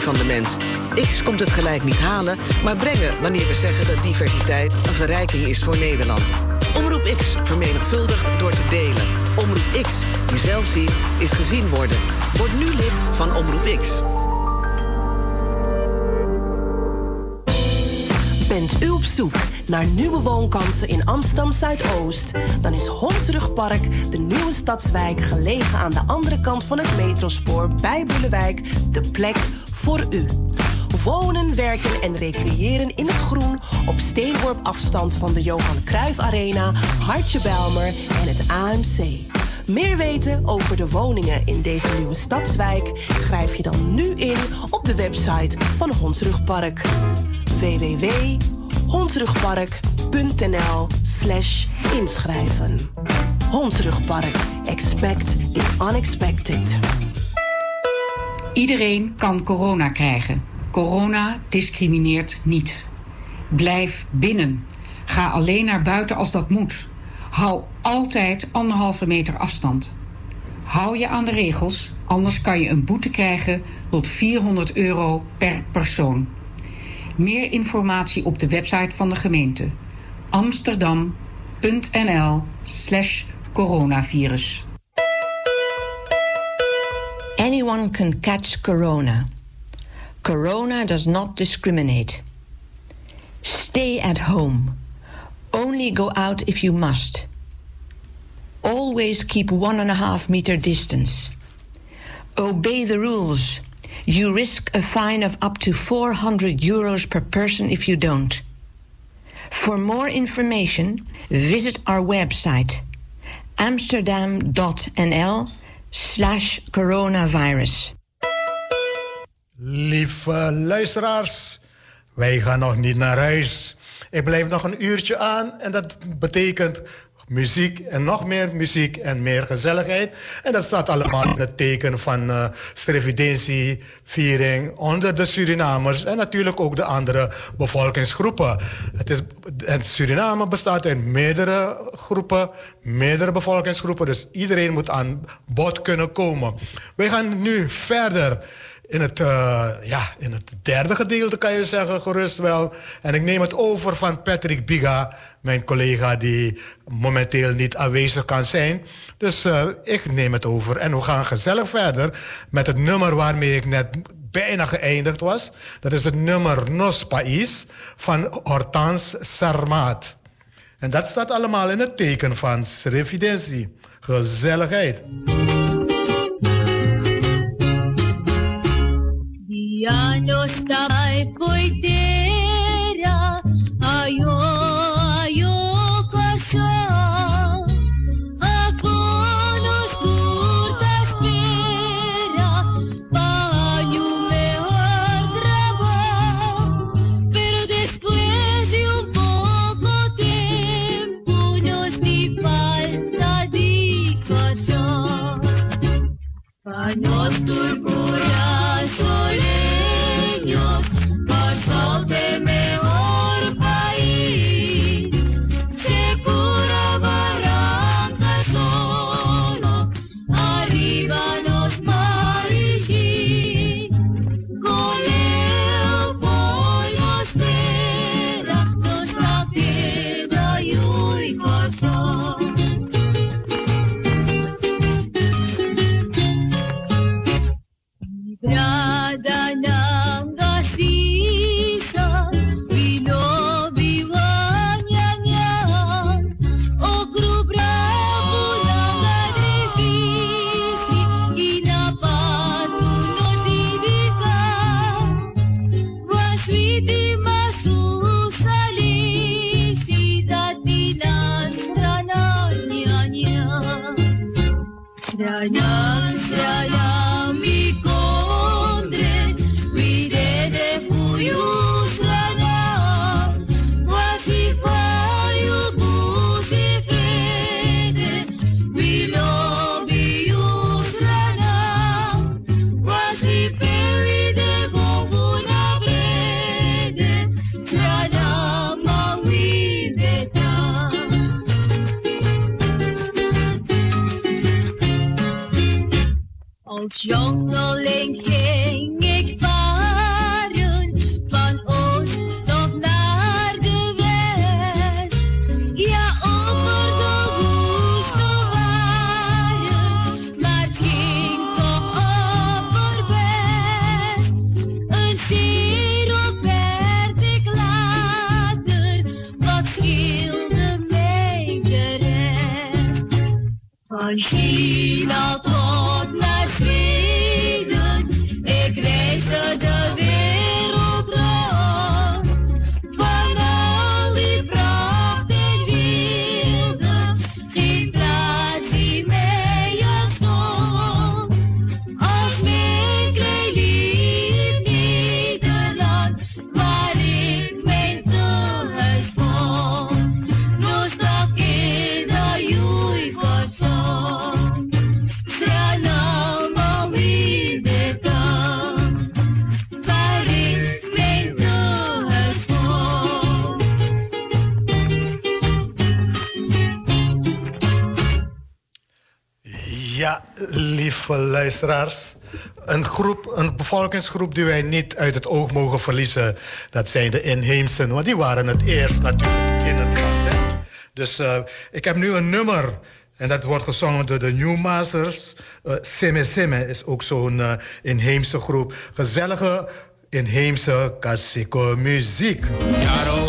van de mens. X komt het gelijk niet halen, maar brengen wanneer we zeggen dat diversiteit een verrijking is voor Nederland. Omroep X vermenigvuldigt door te delen. Omroep X, zelf zien, is gezien worden. Word nu lid van Omroep X. Bent u op zoek naar nieuwe woonkansen in Amsterdam Zuidoost? Dan is Hondsrugpark, de nieuwe stadswijk gelegen aan de andere kant van het metrospoor bij Boelewijk, de plek voor u. Wonen, werken en recreëren in het groen op steenworp afstand van de Johan Cruijff Arena, Hartje Belmer en het AMC. Meer weten over de woningen in deze nieuwe stadswijk schrijf je dan nu in op de website van Hondsrugpark www.hondsrugpark.nl slash inschrijven. Hondsrugpark. Expect the unexpected. Iedereen kan corona krijgen. Corona discrimineert niet. Blijf binnen. Ga alleen naar buiten als dat moet. Hou altijd anderhalve meter afstand. Hou je aan de regels, anders kan je een boete krijgen tot 400 euro per persoon. Meer informatie op de website van de gemeente amsterdam.nl/slash coronavirus. Anyone can catch corona. Corona does not discriminate. Stay at home. Only go out if you must. Always keep one and a half meter distance. Obey the rules. You risk a fine of up to 400 euros per person if you don't. For more information, visit our website amsterdam.nl slash coronavirus. Lieve luisteraars, wij gaan nog niet naar huis. Ik blijf nog een uurtje aan en dat betekent muziek en nog meer muziek en meer gezelligheid. En dat staat allemaal in het teken van uh, viering onder de Surinamers en natuurlijk ook de andere bevolkingsgroepen. Het is, en Suriname bestaat uit meerdere groepen, meerdere bevolkingsgroepen, dus iedereen moet aan bod kunnen komen. Wij gaan nu verder in het, uh, ja, in het derde gedeelte kan je zeggen, gerust wel. En ik neem het over van Patrick Biga, mijn collega die momenteel niet aanwezig kan zijn. Dus uh, ik neem het over en we gaan gezellig verder met het nummer waarmee ik net bijna geëindigd was. Dat is het nummer Nos Pais van Hortans Sarmaat. En dat staat allemaal in het teken van revidentie, gezelligheid. Ya no está coitera, ayo, ayo, casa. Luisteraars. Een, groep, een bevolkingsgroep die wij niet uit het oog mogen verliezen, dat zijn de inheemsen. Want die waren het eerst natuurlijk in het land. Hè? Dus eh, ik heb nu een nummer. En dat wordt gezongen door de Newmasters. Uh, Seme Seme is ook zo'n eh, inheemse groep. Gezellige inheemse klassieke muziek. Yaro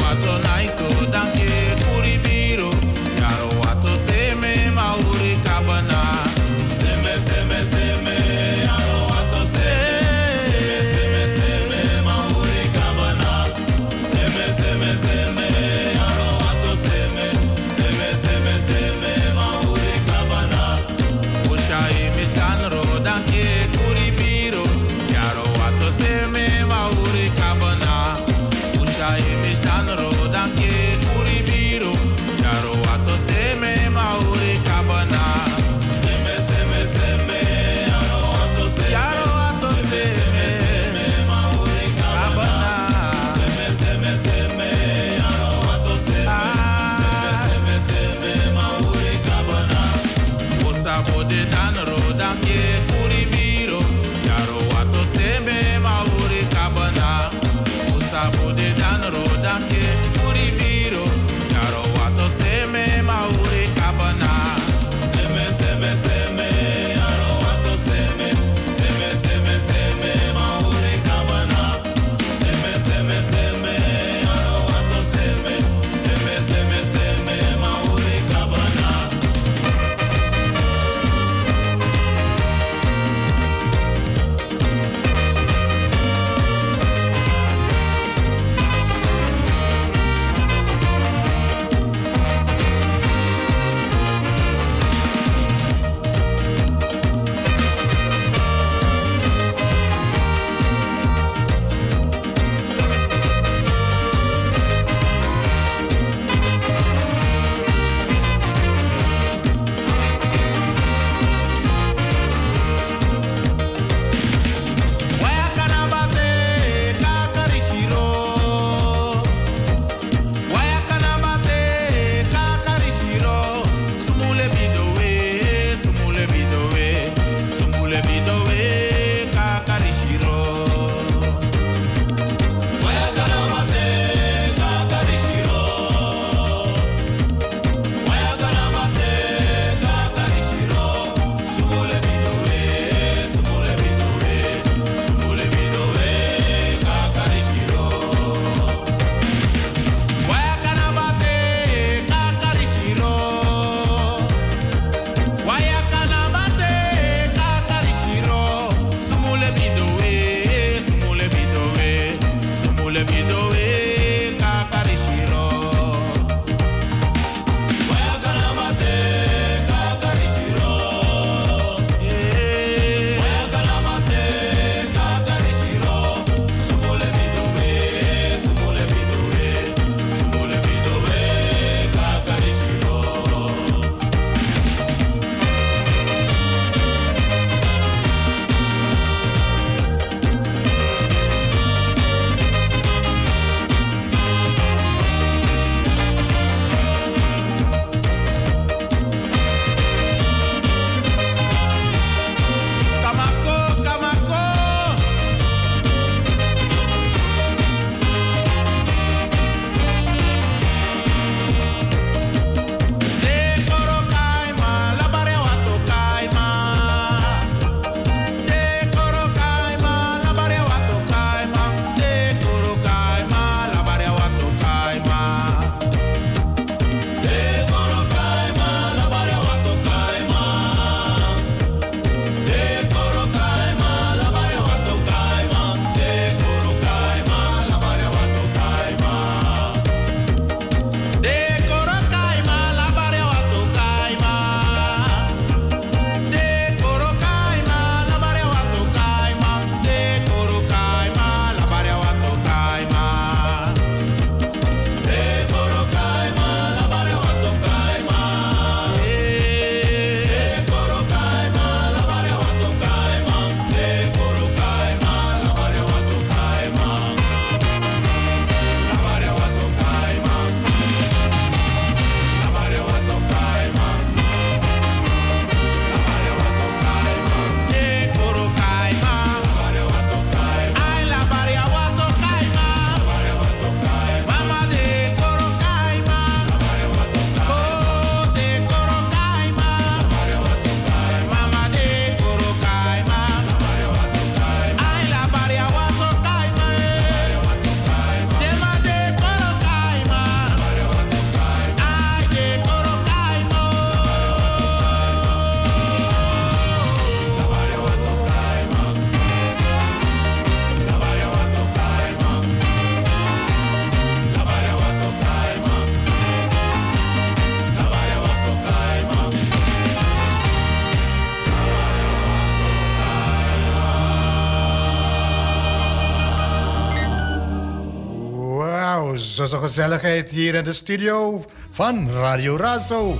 gezelligheid hier in de studio van Radio Razo.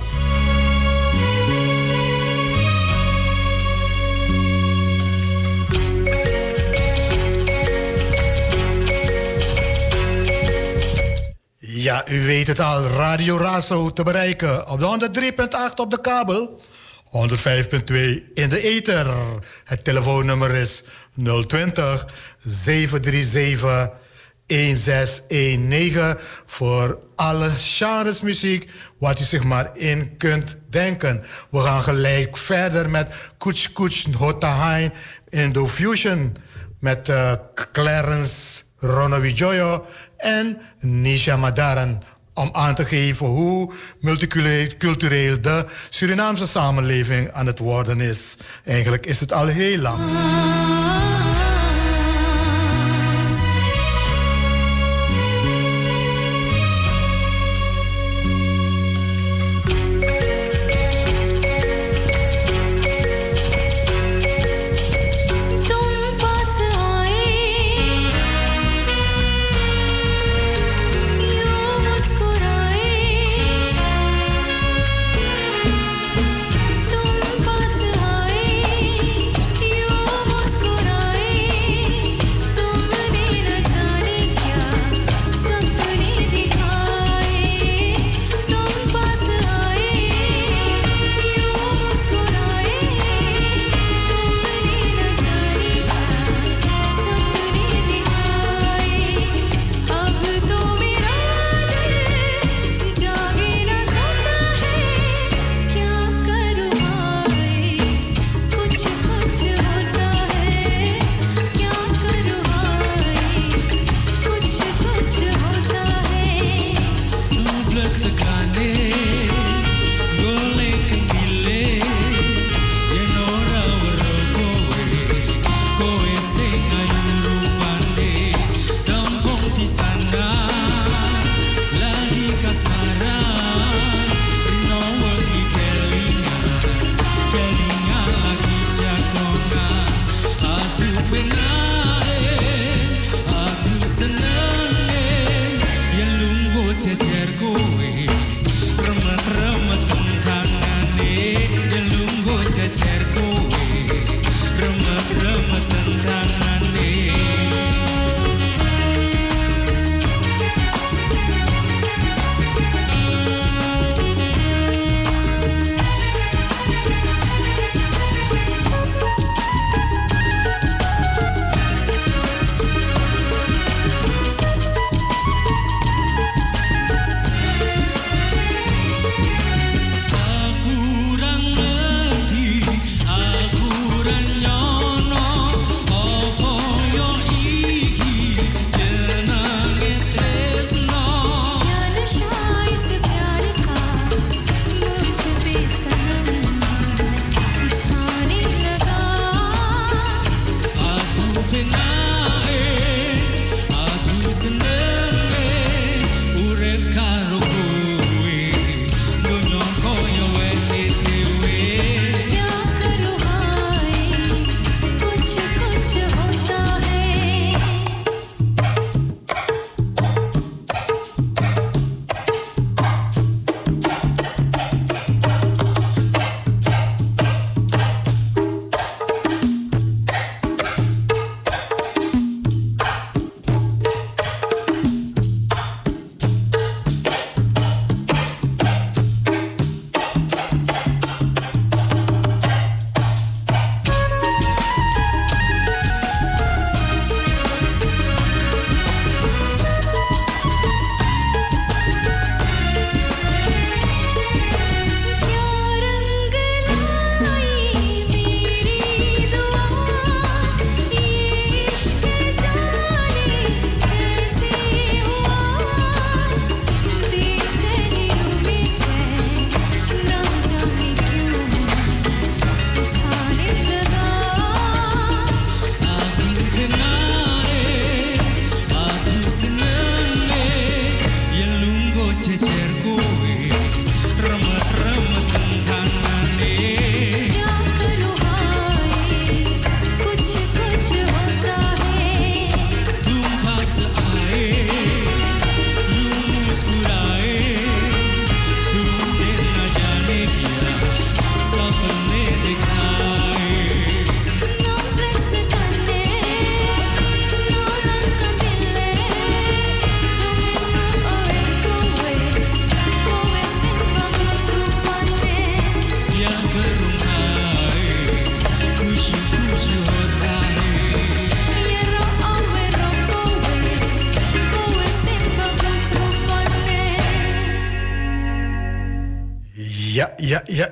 Ja, u weet het al, Radio Razo te bereiken op de 103.8 op de kabel, 105.2 in de ether. Het telefoonnummer is 020 737 1619 voor alle genres muziek wat u zich maar in kunt denken. We gaan gelijk verder met Kuch Kuch Hotahain Indo Fusion met uh, Clarence Ronavijoyo en Nisha Madaran. Om aan te geven hoe multicultureel de Surinaamse samenleving aan het worden is. Eigenlijk is het al heel lang.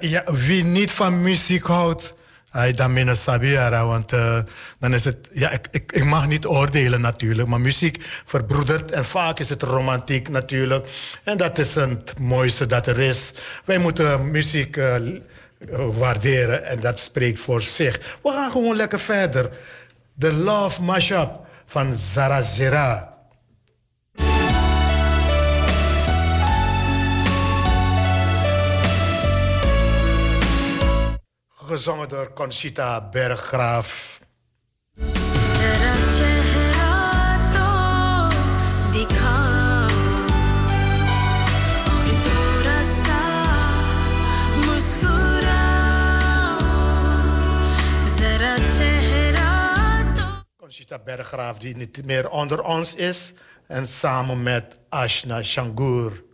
Ja. Wie niet van muziek houdt, hij dan minder Sabiara. Want uh, dan is het. Ja, ik, ik, mag niet oordelen natuurlijk. Maar muziek verbroedert. En vaak is het romantiek natuurlijk. En dat is het mooiste dat er is. Wij moeten muziek uh, waarderen. En dat spreekt voor zich. We gaan gewoon lekker verder. The Love Mashup van Zarazera. Gezongen door Conchita Berggraaf. Conchita Berggraaf, die niet meer onder ons is. En samen met Ashna Shangur.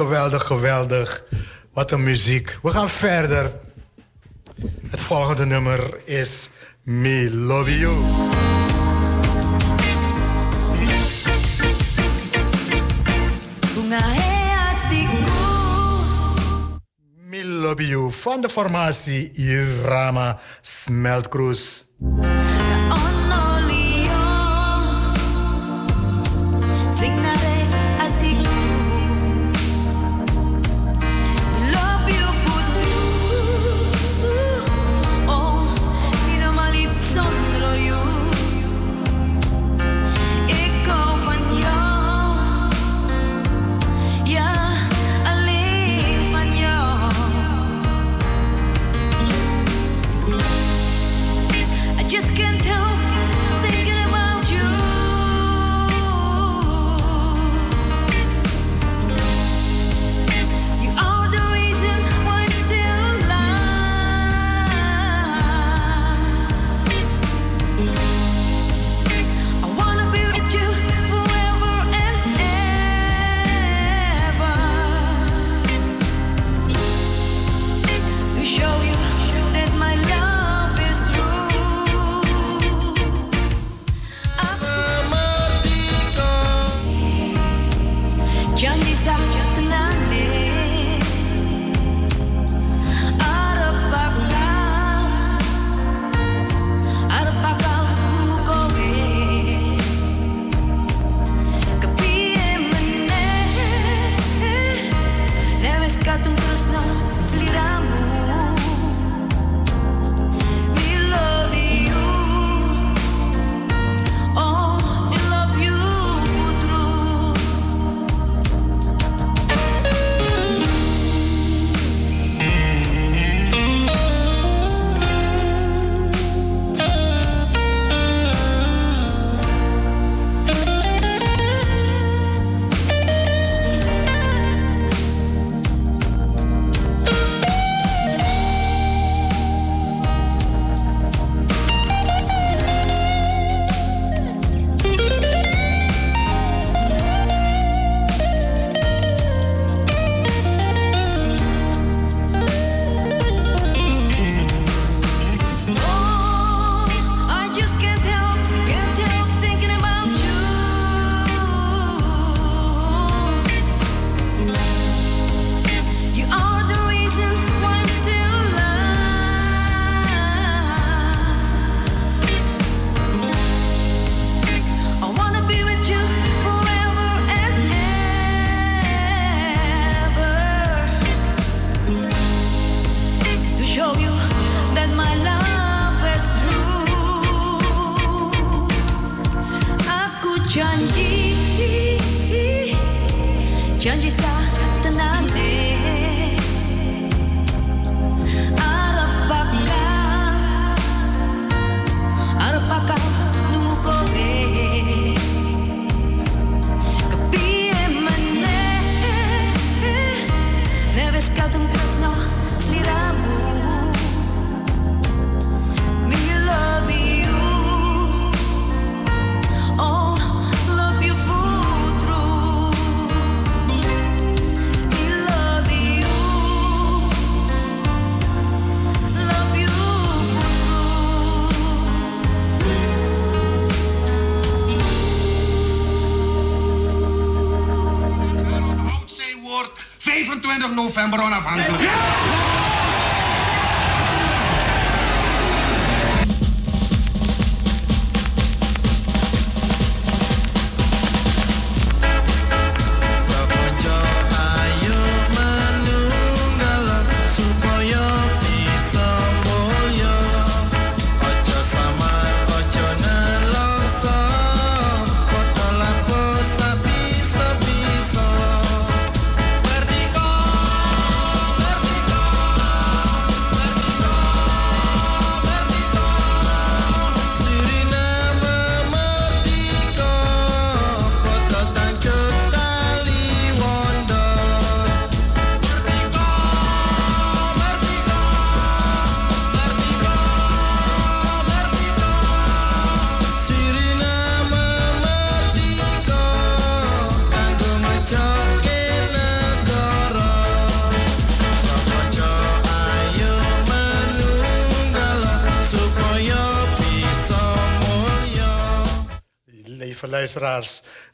geweldig, geweldig. Wat een muziek. We gaan verder. Het volgende nummer is Me Love You. Me Love You van de formatie Irama Smeltcruise.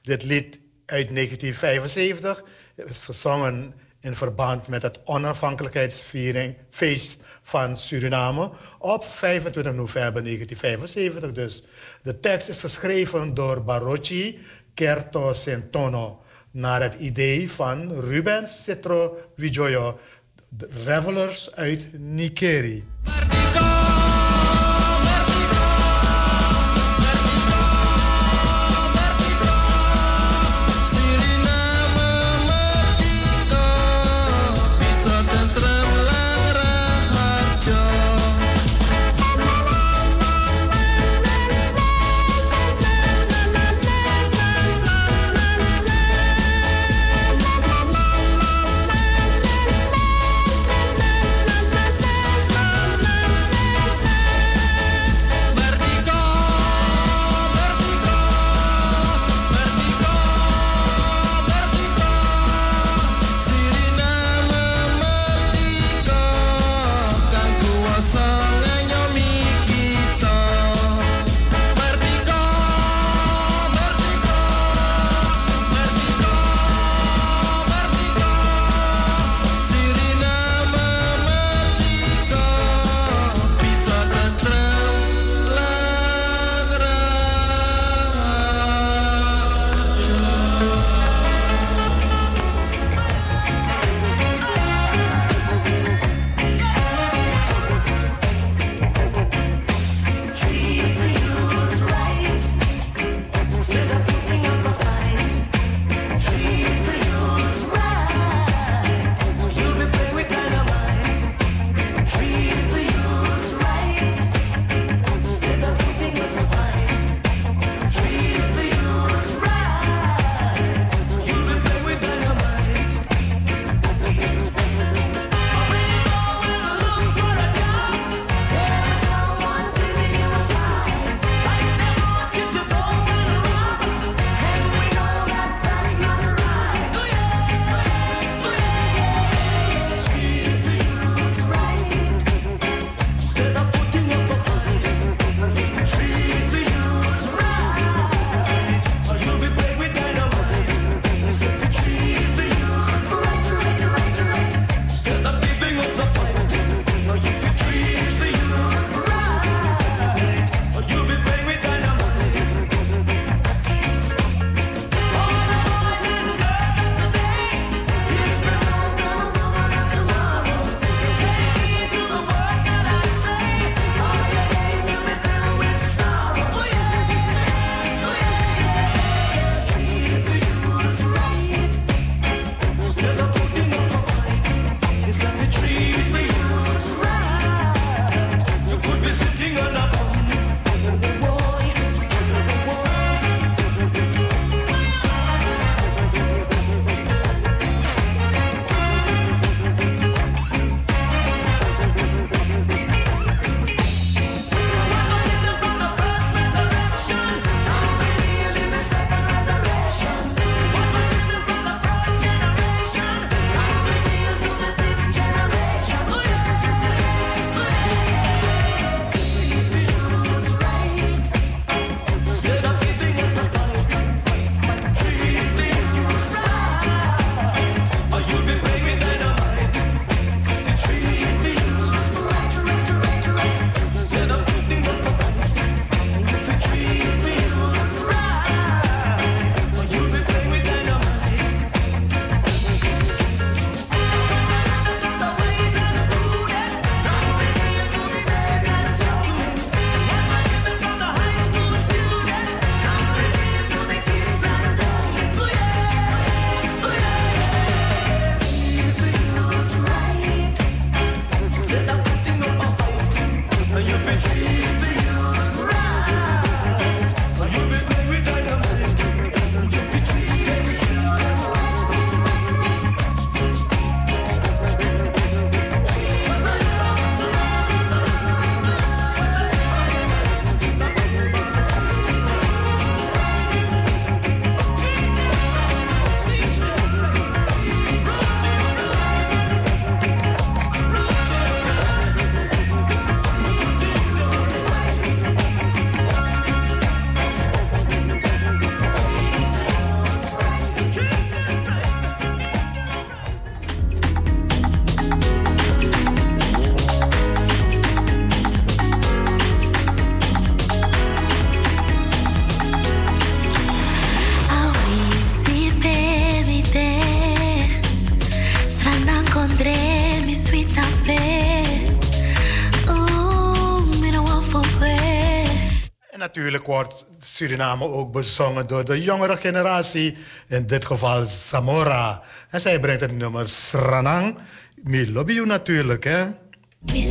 Dit lied uit 1975. Het is gezongen in verband met het onafhankelijkheidsviering feest van Suriname op 25 november 1975. Dus de tekst is geschreven door Barocci Kerto Centono naar het idee van Ruben Citro Vijoyo, de revelers uit Nikeri. Wordt Suriname ook bezongen door de jongere generatie. In dit geval Zamora En zij brengt het nummer Sranang. Mi lobby natuurlijk, hè. Mi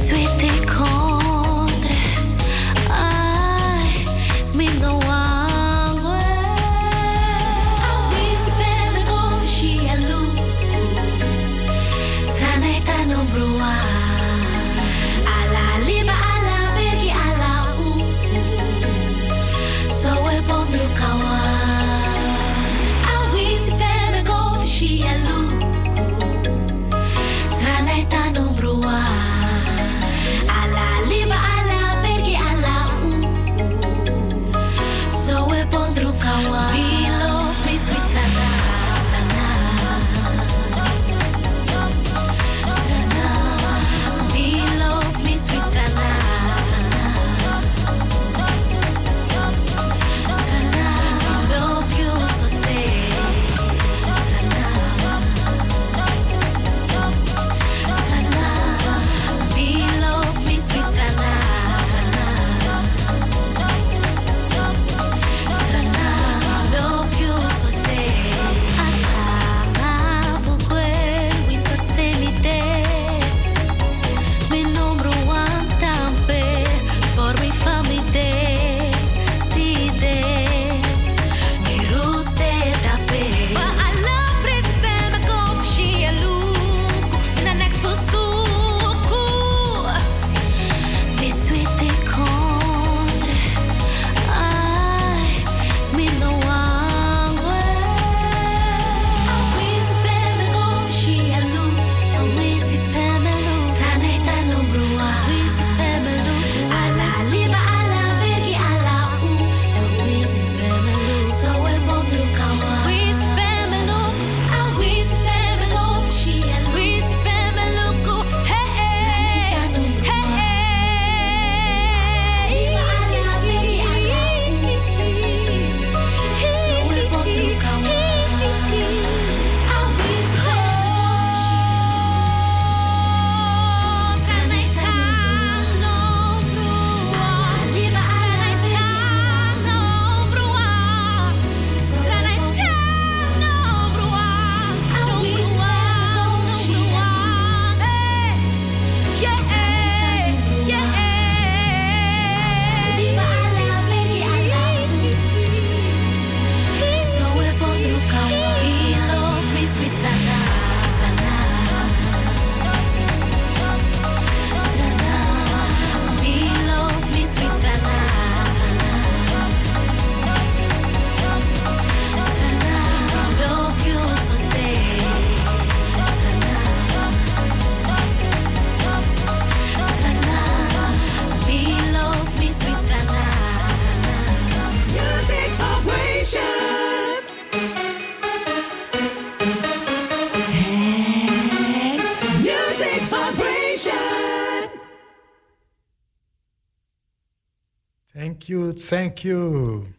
Thank you.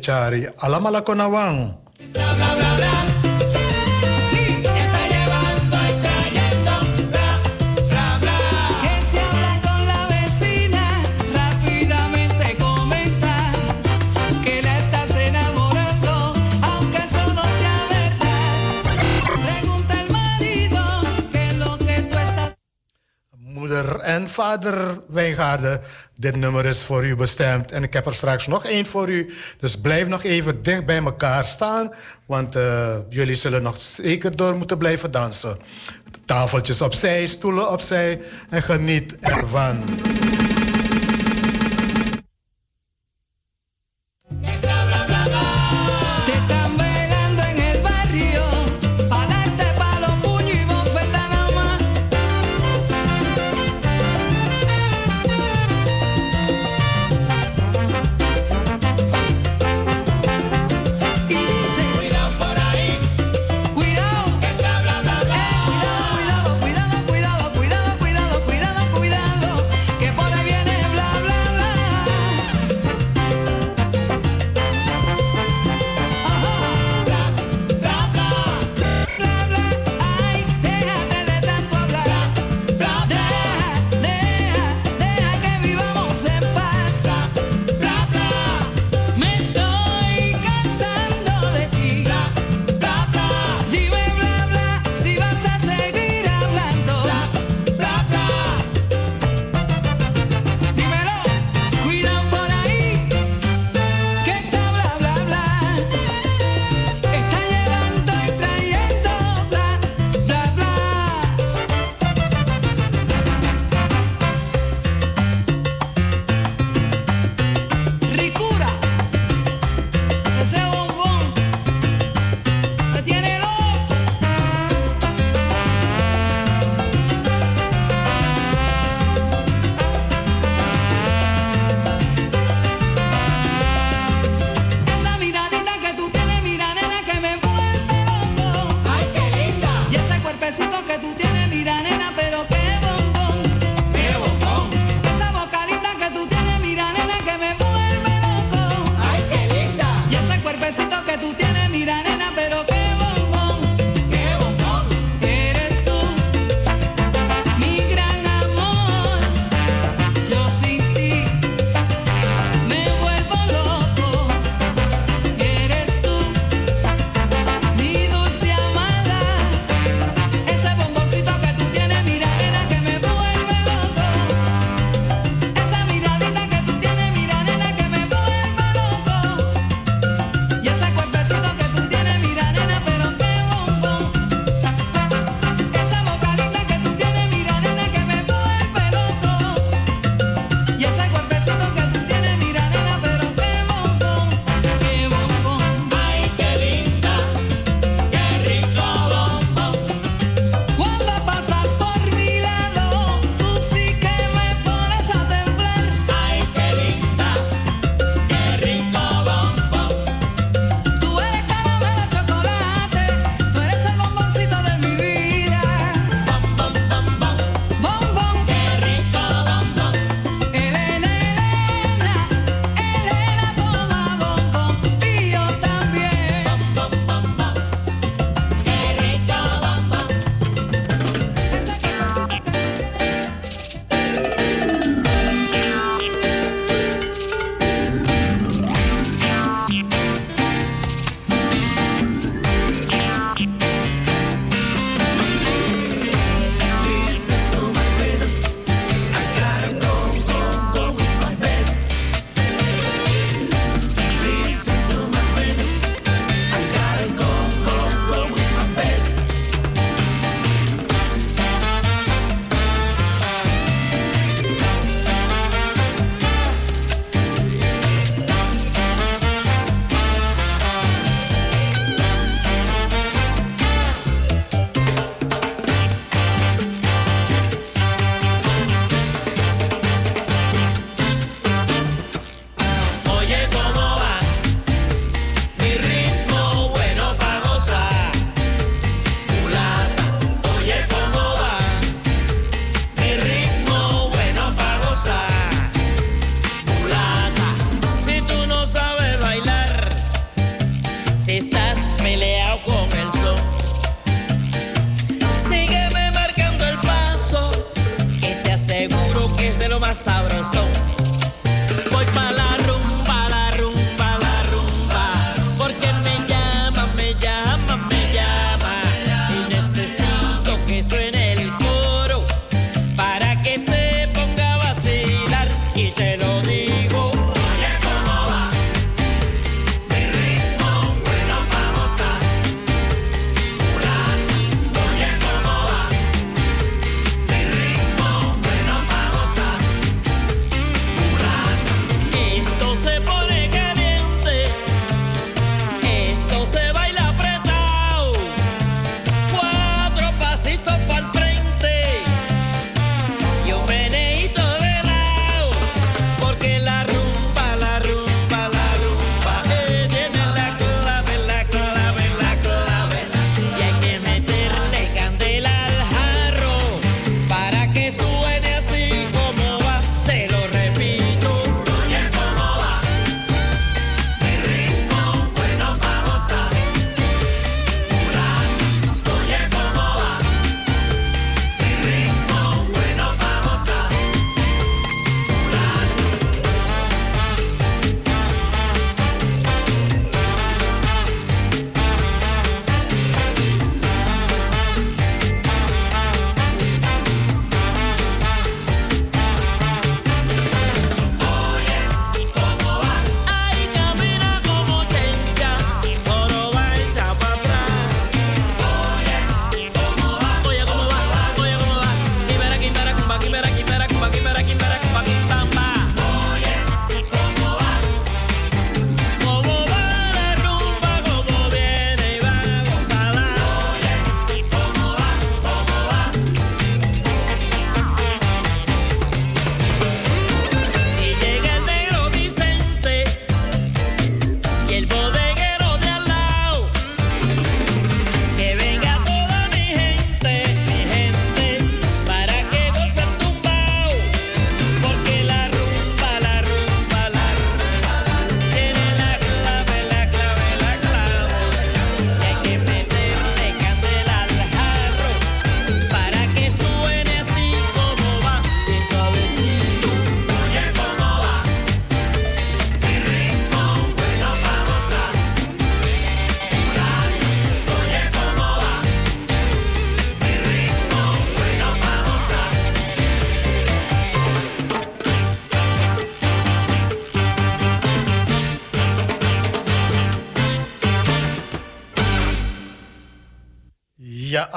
chari alamalako Vader Wijngaarden, dit nummer is voor u bestemd. En ik heb er straks nog één voor u. Dus blijf nog even dicht bij elkaar staan. Want eh, jullie zullen nog zeker door moeten blijven dansen. Tafeltjes opzij, stoelen opzij en geniet ervan.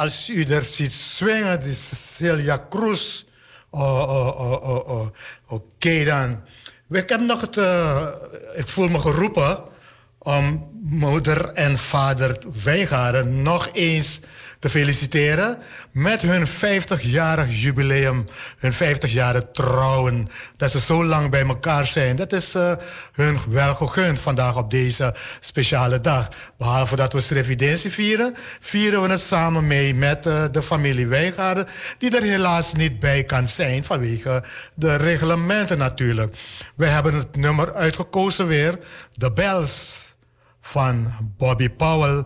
Als u er ziet swingen, die Celia Cruz. Oh, oh, oh, oh, oh. Oké dan. Ik heb nog het, eh, ik voel me geroepen om moeder en vader Wijngaarden nog eens te feliciteren met hun 50-jarig jubileum, hun 50-jarig trouwen. Dat ze zo lang bij elkaar zijn. Dat is eh, hun wel gegund vandaag op deze speciale dag. Behalve dat we Srevidentie vieren, vieren we het samen mee met eh, de familie Wijngaarden, die er helaas niet bij kan zijn vanwege de reglementen natuurlijk. We hebben het nummer uitgekozen weer, The Bells van Bobby Powell.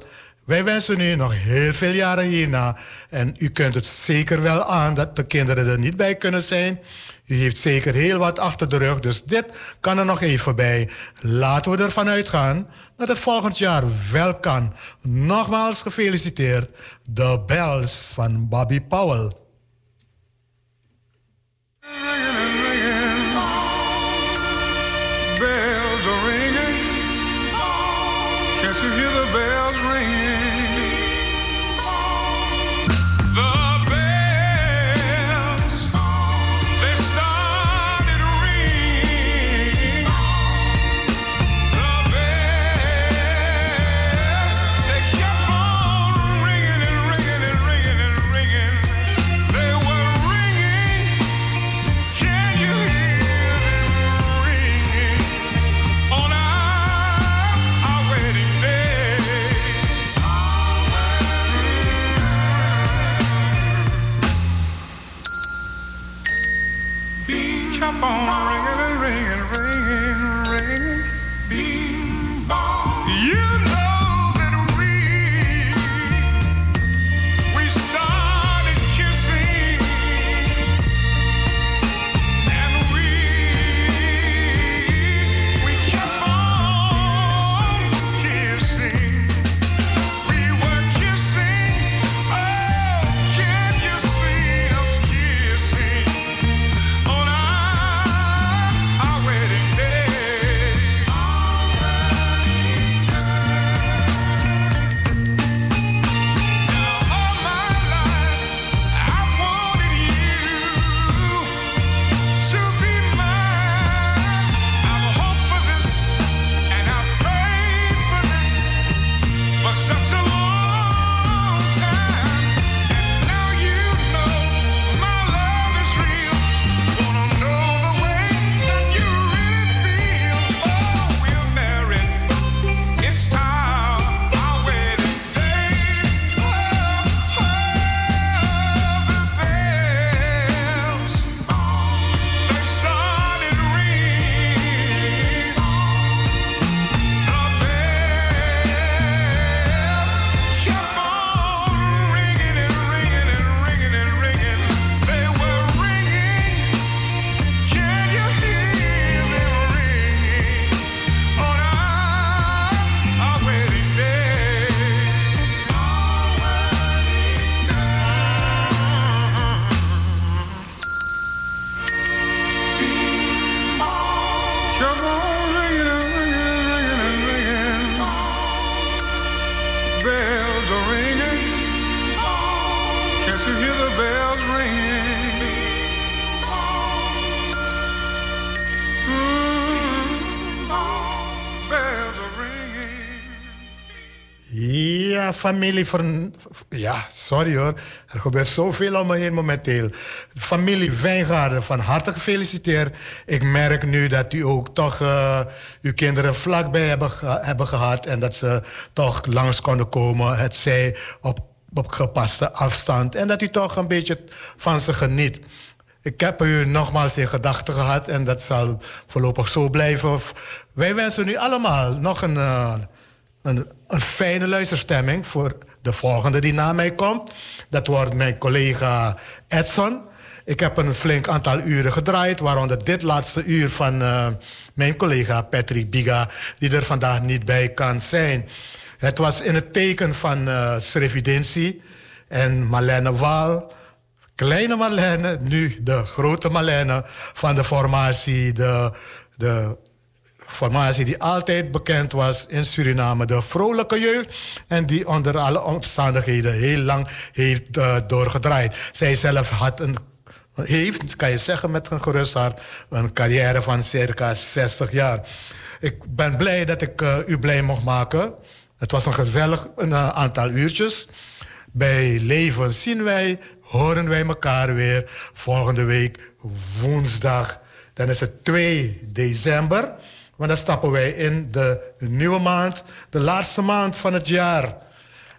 Wij wensen u nog heel veel jaren hierna. En u kunt het zeker wel aan dat de kinderen er niet bij kunnen zijn. U heeft zeker heel wat achter de rug, dus dit kan er nog even bij. Laten we ervan uitgaan dat het volgend jaar wel kan. Nogmaals gefeliciteerd, de Bells van Bobby Powell. Familie van... Ja, sorry hoor. Er gebeurt zoveel om me heen momenteel. Familie Wijngaarden, van harte gefeliciteerd. Ik merk nu dat u ook toch eh, uw kinderen vlakbij hebben, hebben gehad... en dat ze toch langs konden komen. Het zij op, op gepaste afstand. En dat u toch een beetje van ze geniet. Ik heb u nogmaals in gedachten gehad en dat zal voorlopig zo blijven. Wij wensen u allemaal nog een, eh, een, een fijne luisterstemming voor de volgende die na mij komt. Dat wordt mijn collega Edson. Ik heb een flink aantal uren gedraaid, waaronder dit laatste uur van eh, mijn collega Patrick Biga, die er vandaag niet bij kan zijn. Het was in het teken van Srevidentie en Marlene Waal kleine Marlene, nu de grote Marlene van de formatie. De, de formatie die altijd bekend was in Suriname, de vrolijke jeugd. En die onder alle omstandigheden heel lang heeft eh, doorgedraaid. Zij zelf had een, heeft, kan je zeggen met een gerust hart, een carrière van circa 60 jaar. Ik ben blij dat ik eh, u blij mocht maken. Het was een gezellig een, eh, aantal uurtjes. Bij Leven zien wij, horen wij elkaar weer volgende week woensdag. Dan is het 2 december. Want dan stappen wij in de nieuwe maand, de laatste maand van het jaar.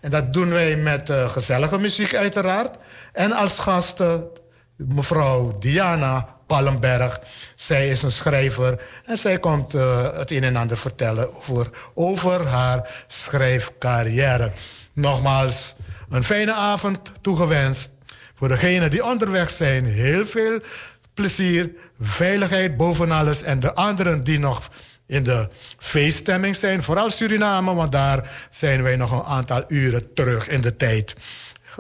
En dat doen wij met eh, gezellige muziek uiteraard. En als gasten mevrouw Diana Pallenberg. Zij is een schrijver en zij komt eh, het een en ander vertellen over, over haar schrijfcarrière. Nogmaals, een fijne avond toegewenst. Voor degenen die onderweg zijn, heel veel plezier, veiligheid boven alles. En de anderen die nog in de feeststemming zijn, vooral Suriname, want daar zijn wij nog een aantal uren terug in de tijd.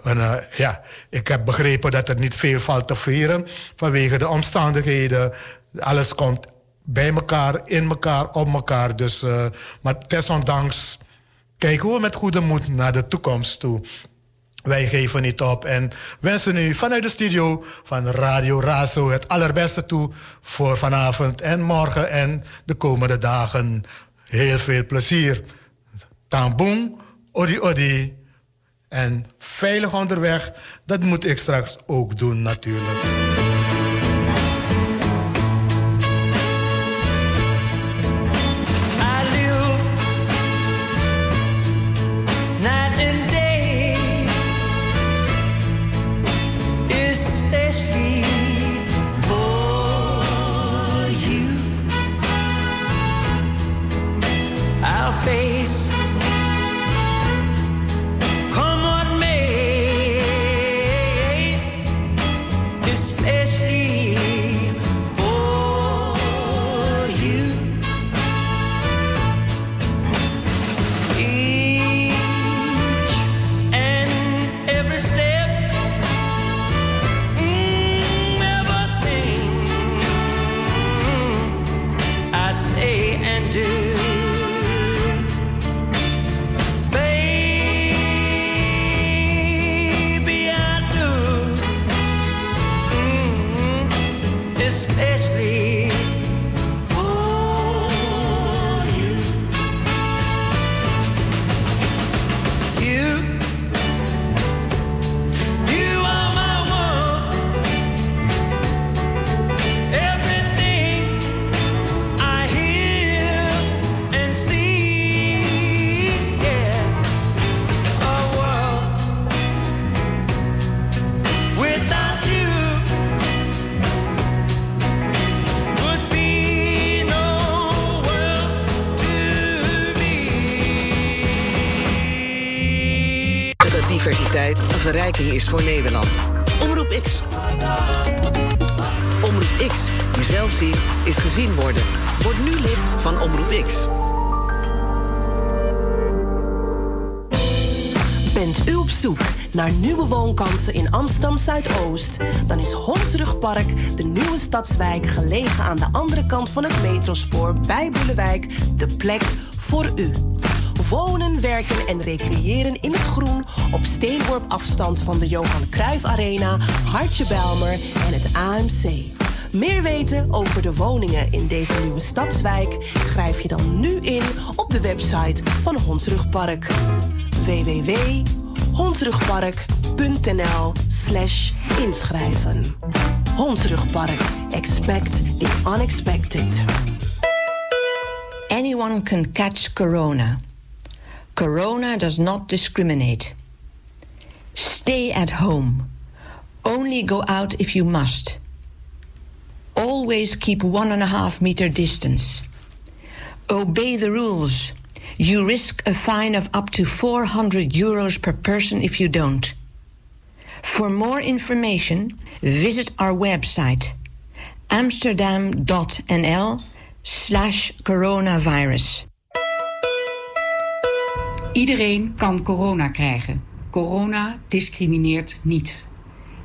En, eh, ja, ik heb begrepen dat er niet veel valt te vieren vanwege de omstandigheden. Alles komt bij elkaar, in elkaar, op elkaar. Dus, eh, maar desondanks kijken we met goede moed naar de toekomst toe. Wij geven niet op en wensen u vanuit de studio van Radio Razo het allerbeste toe voor vanavond en morgen en de komende dagen. Heel veel plezier. Tamboen, odi odi. En veilig onderweg, dat moet ik straks ook doen natuurlijk. Diversiteit een verrijking is voor Nederland. Omroep X. Omroep X, die zelf zien, is gezien worden. Word nu lid van Omroep X. Bent u op zoek naar nieuwe woonkansen in Amsterdam Zuidoost? Dan is Hondsrugpark, de nieuwe stadswijk gelegen aan de andere kant van het metrospoor bij Boelewijk, de plek voor u. Wonen, werken en recreëren in het groen op steenworp afstand van de Johan Cruijff Arena, Hartje Belmer en het AMC. Meer weten over de woningen in deze nieuwe stadswijk schrijf je dan nu in op de website van Hondsrugpark. www.hondsrugpark.nl/slash inschrijven. Hondsrugpark. Expect the unexpected. Anyone can catch corona. Corona does not discriminate. Stay at home. Only go out if you must. Always keep one and a half meter distance. Obey the rules. You risk a fine of up to 400 euros per person if you don't. For more information, visit our website amsterdam.nl slash coronavirus. Iedereen kan corona krijgen. Corona discrimineert niet.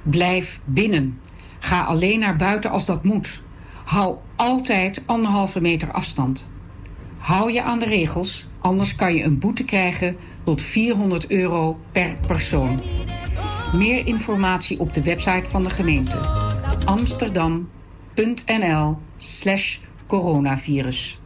Blijf binnen. Ga alleen naar buiten als dat moet. Hou altijd anderhalve meter afstand. Hou je aan de regels, anders kan je een boete krijgen tot 400 euro per persoon. Meer informatie op de website van de gemeente amsterdam.nl/slash coronavirus.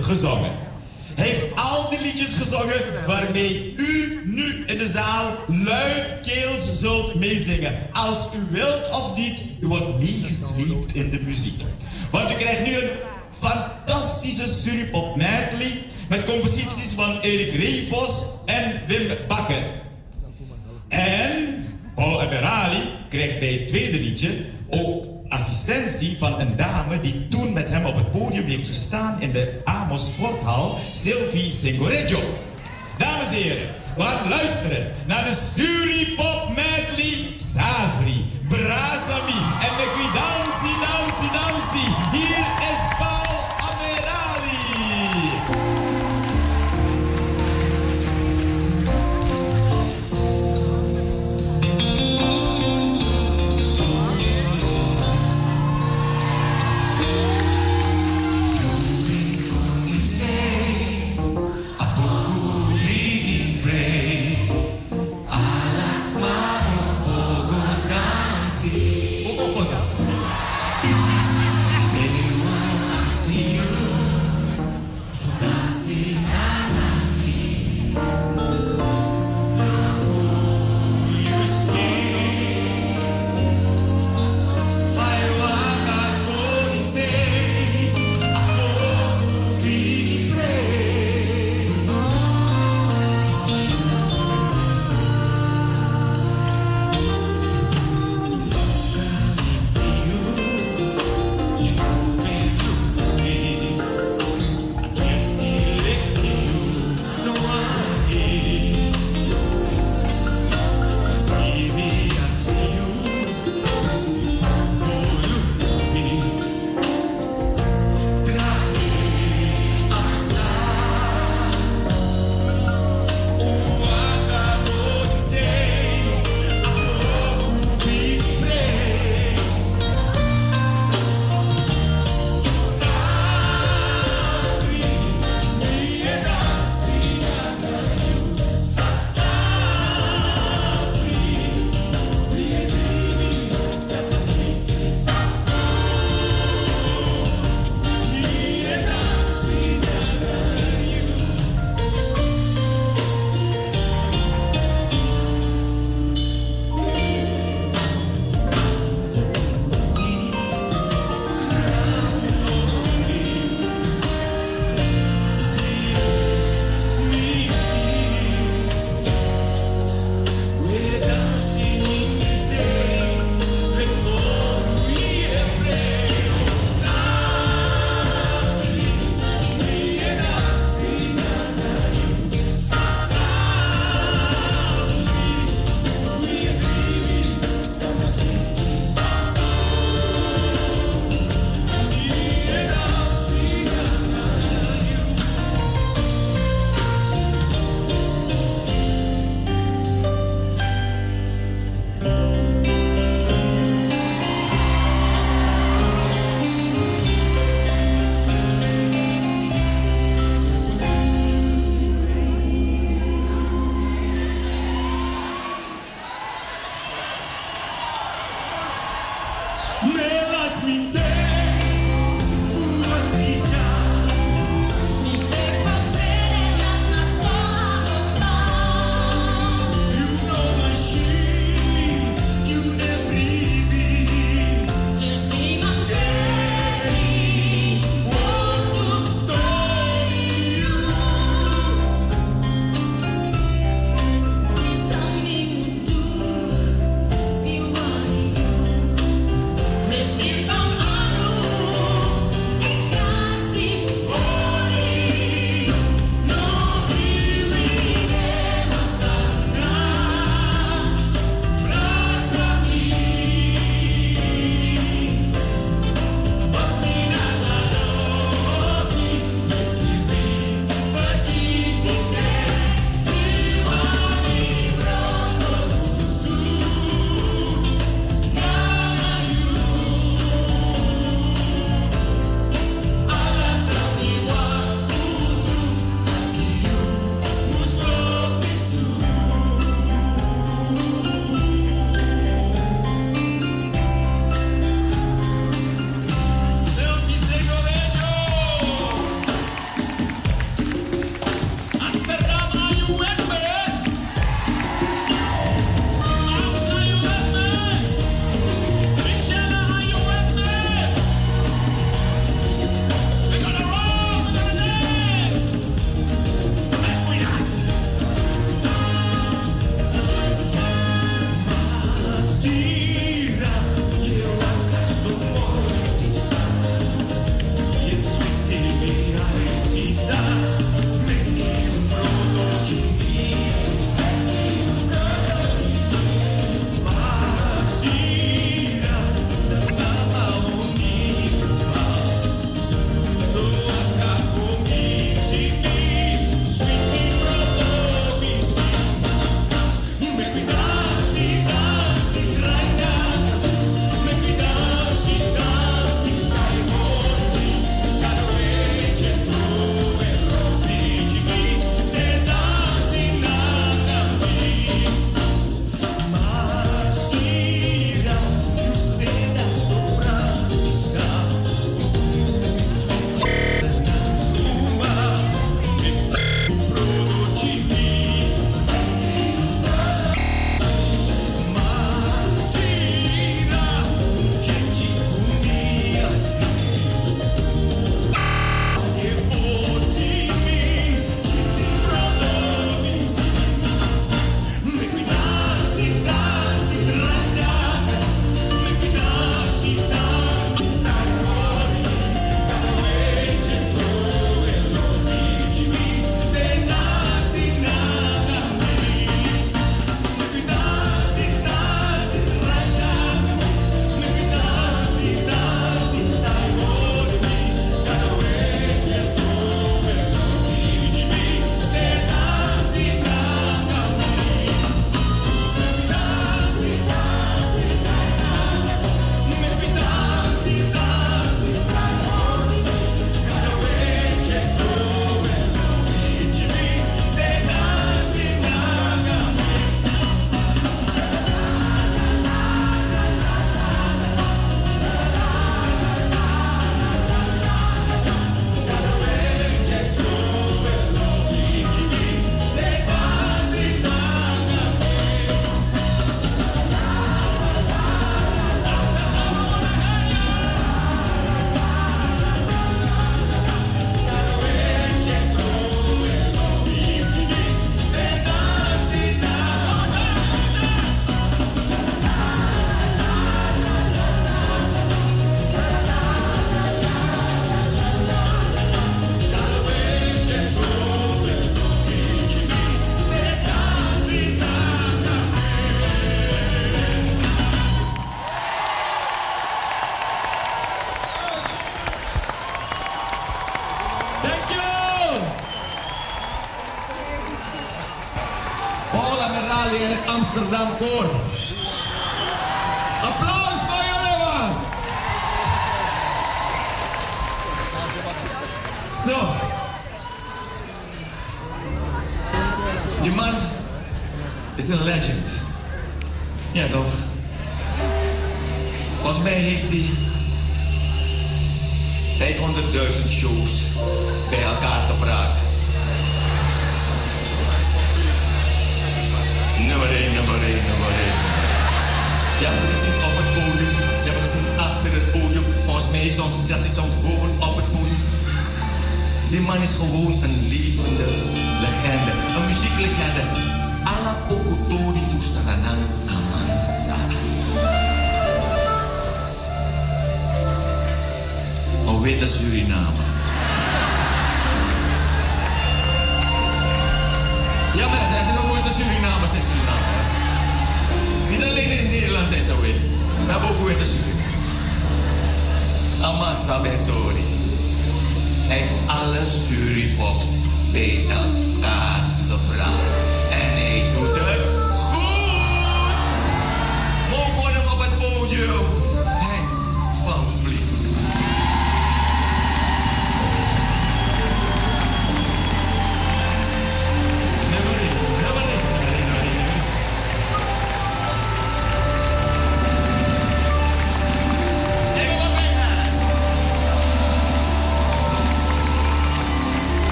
Gezongen. Hij heeft al die liedjes gezongen waarmee u nu in de zaal luidkeels zult meezingen. Als u wilt of niet, u wordt meegesleept in de muziek. Want u krijgt nu een fantastische Suripop medley met composities van Erik Reefos en Wim Bakker. En Paul Eberali krijgt bij het tweede liedje ook assistentie van een dame die toen met hem op het podium heeft gestaan in de Amos Sporthal, Sylvie Singoreggio. Dames en heren, we gaan luisteren naar de Suripop medley Savri, Brasami en de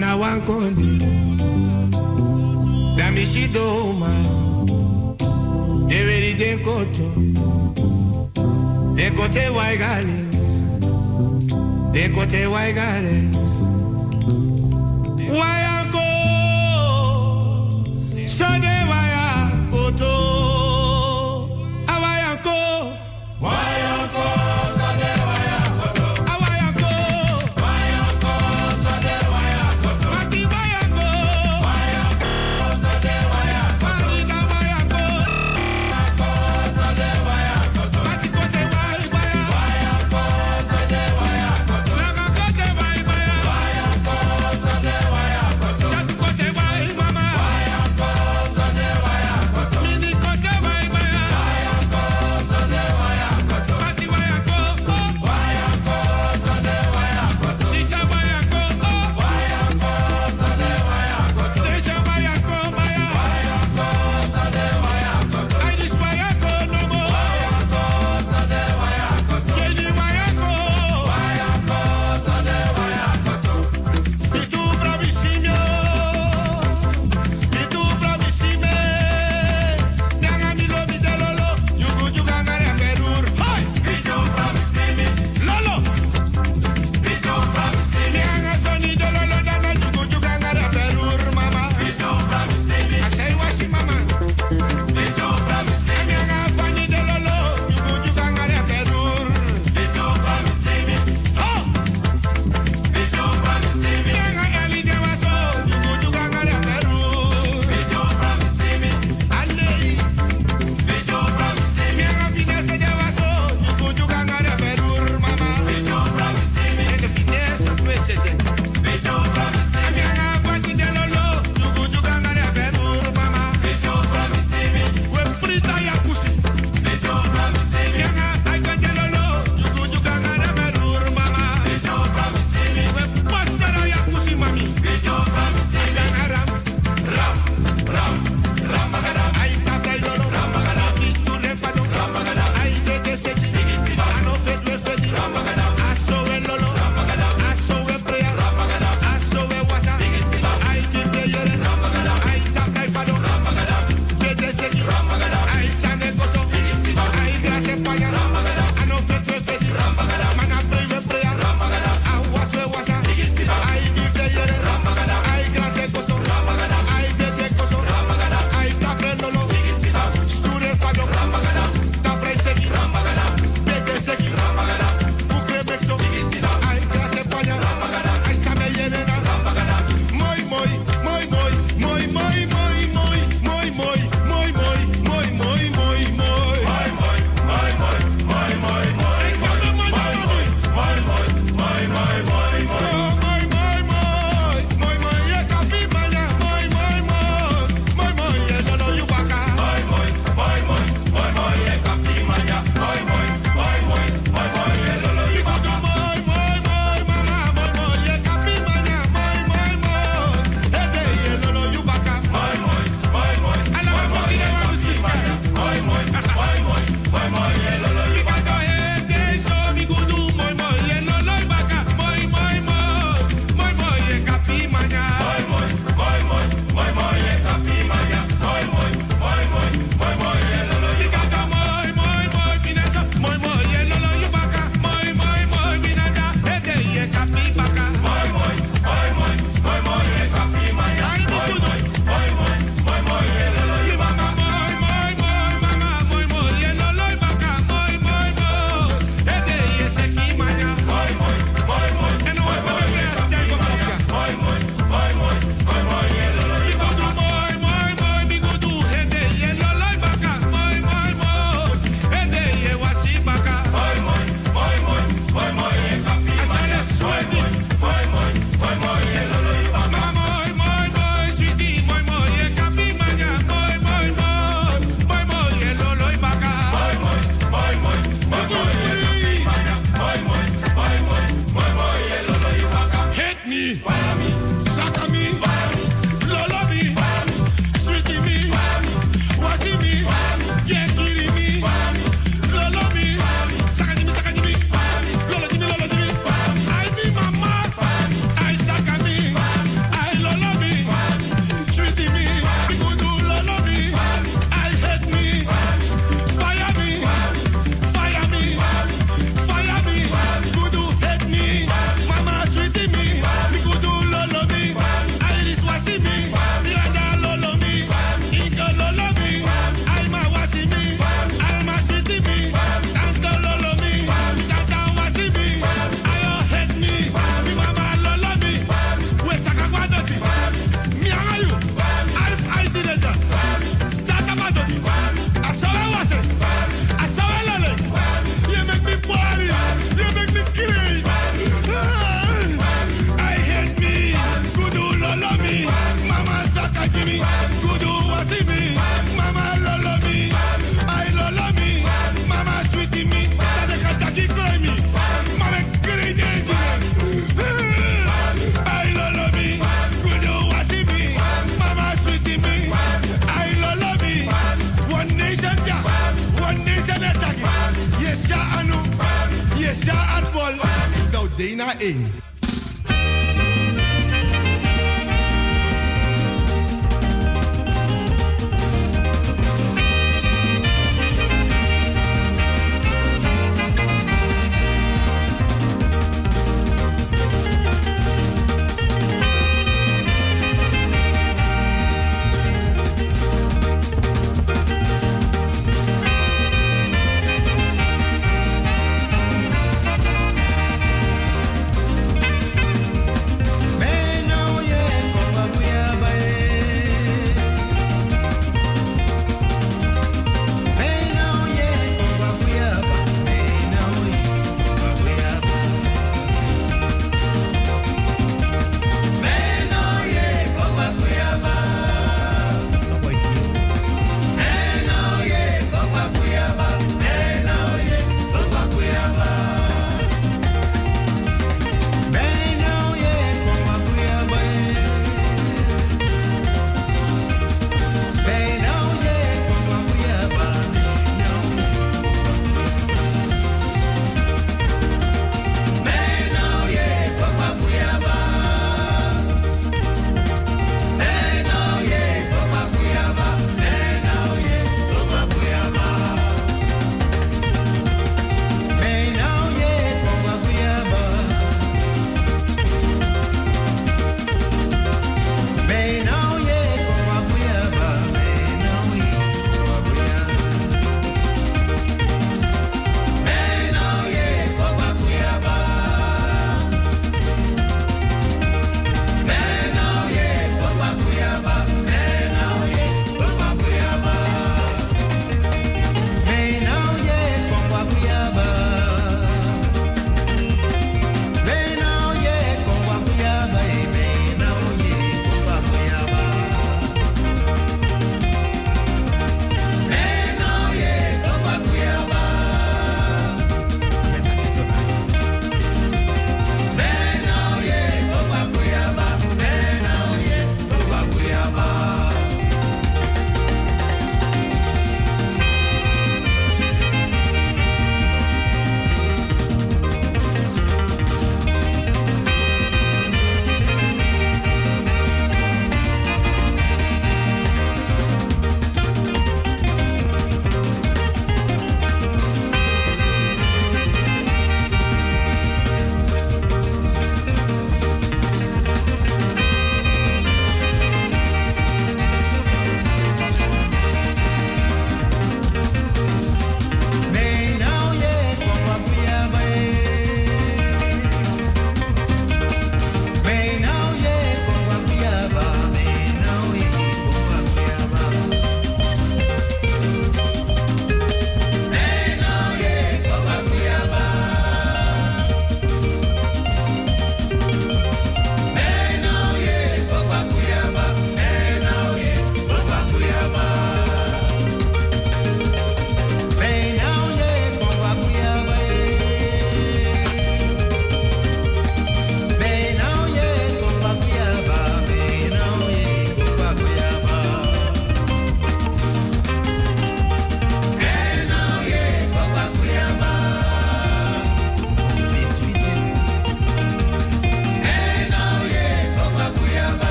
na wan kondi Dami shi do ma. Deweri den koto Den kote wai gales Den wai gales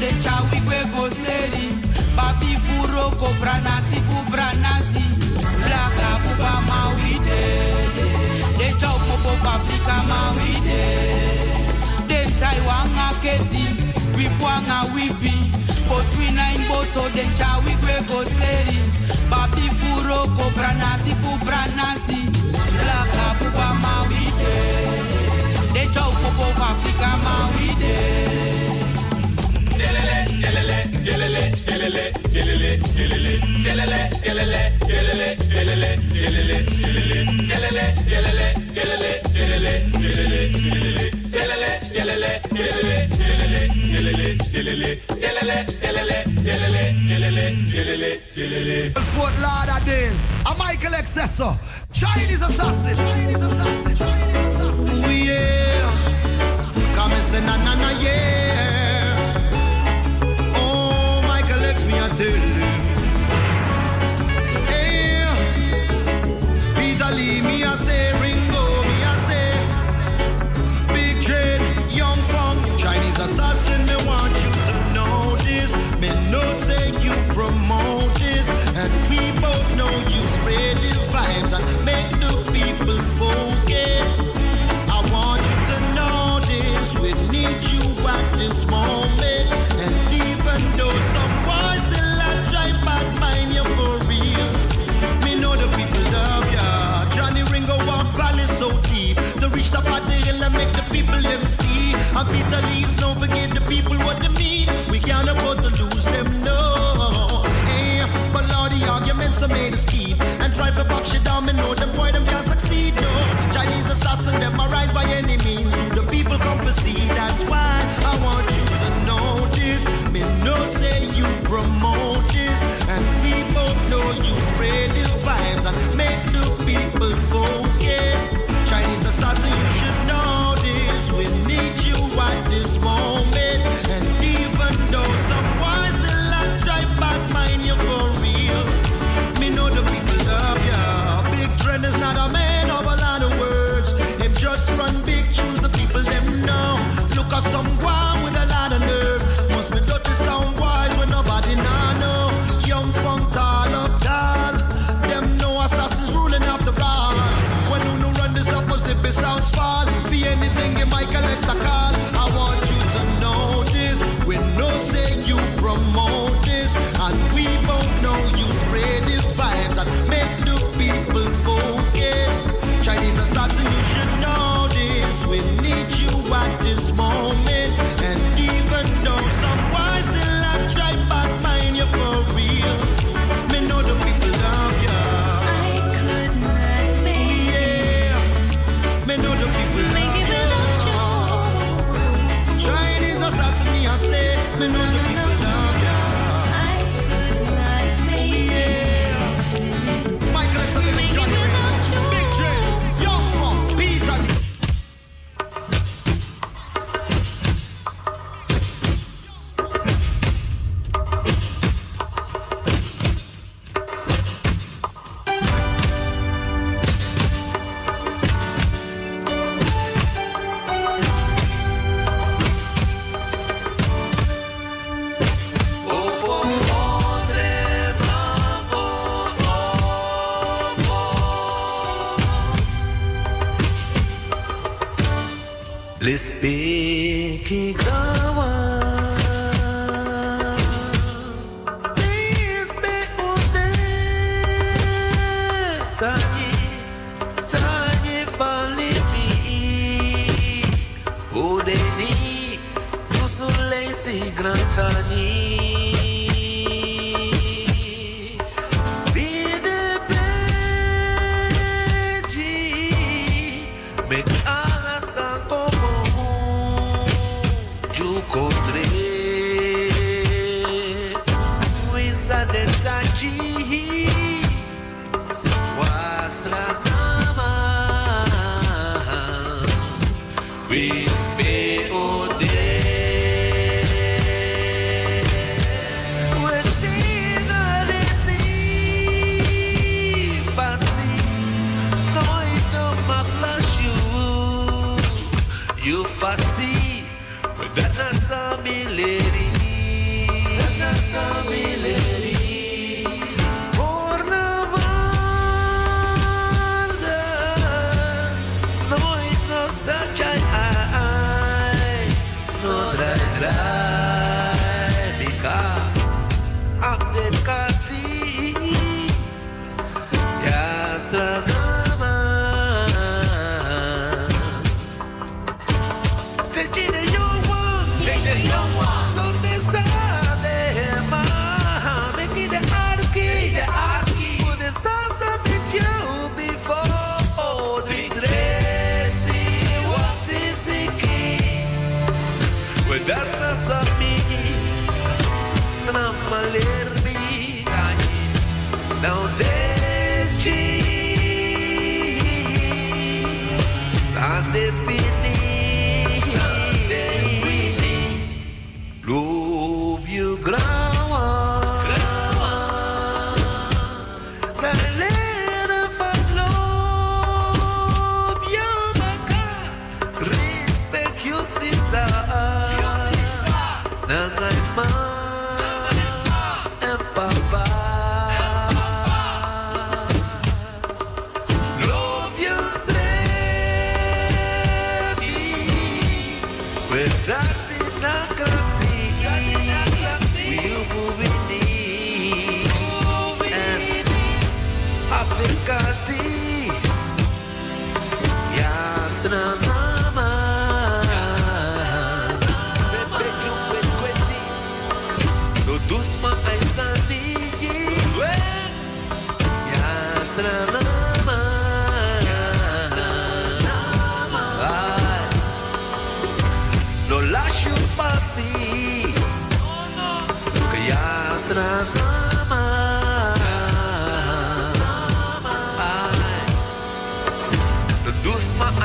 de chawi kwe go seri. Papi furo ko branasi fu branasi. kapu buka mawide. De chau popo Afrika mawide. De Taiwan aketi. Wipwanga wipi. Potwina in boto de chawi kwe go seri. Papi furo ko branasi fu branasi. kapu buka mawide. De chau popo Afrika mawide. Fort Lauderdale, a Michael Excessor, Chinese assassin, Chinese assassin, Chinese assassin. We yeah, come and say na na na yeah. podia ser Our don't forget the people what they need. We can't afford to lose them, no. Hey, but all the arguments are made us keep. And try to box you down, and know them boy, them can't succeed, no. Chinese assassin, them arise by any means. Who the people come to see, that's why I want you to know this. Me no say you promote this. And we both know you spread the vibes and make the people fall.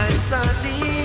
I'm.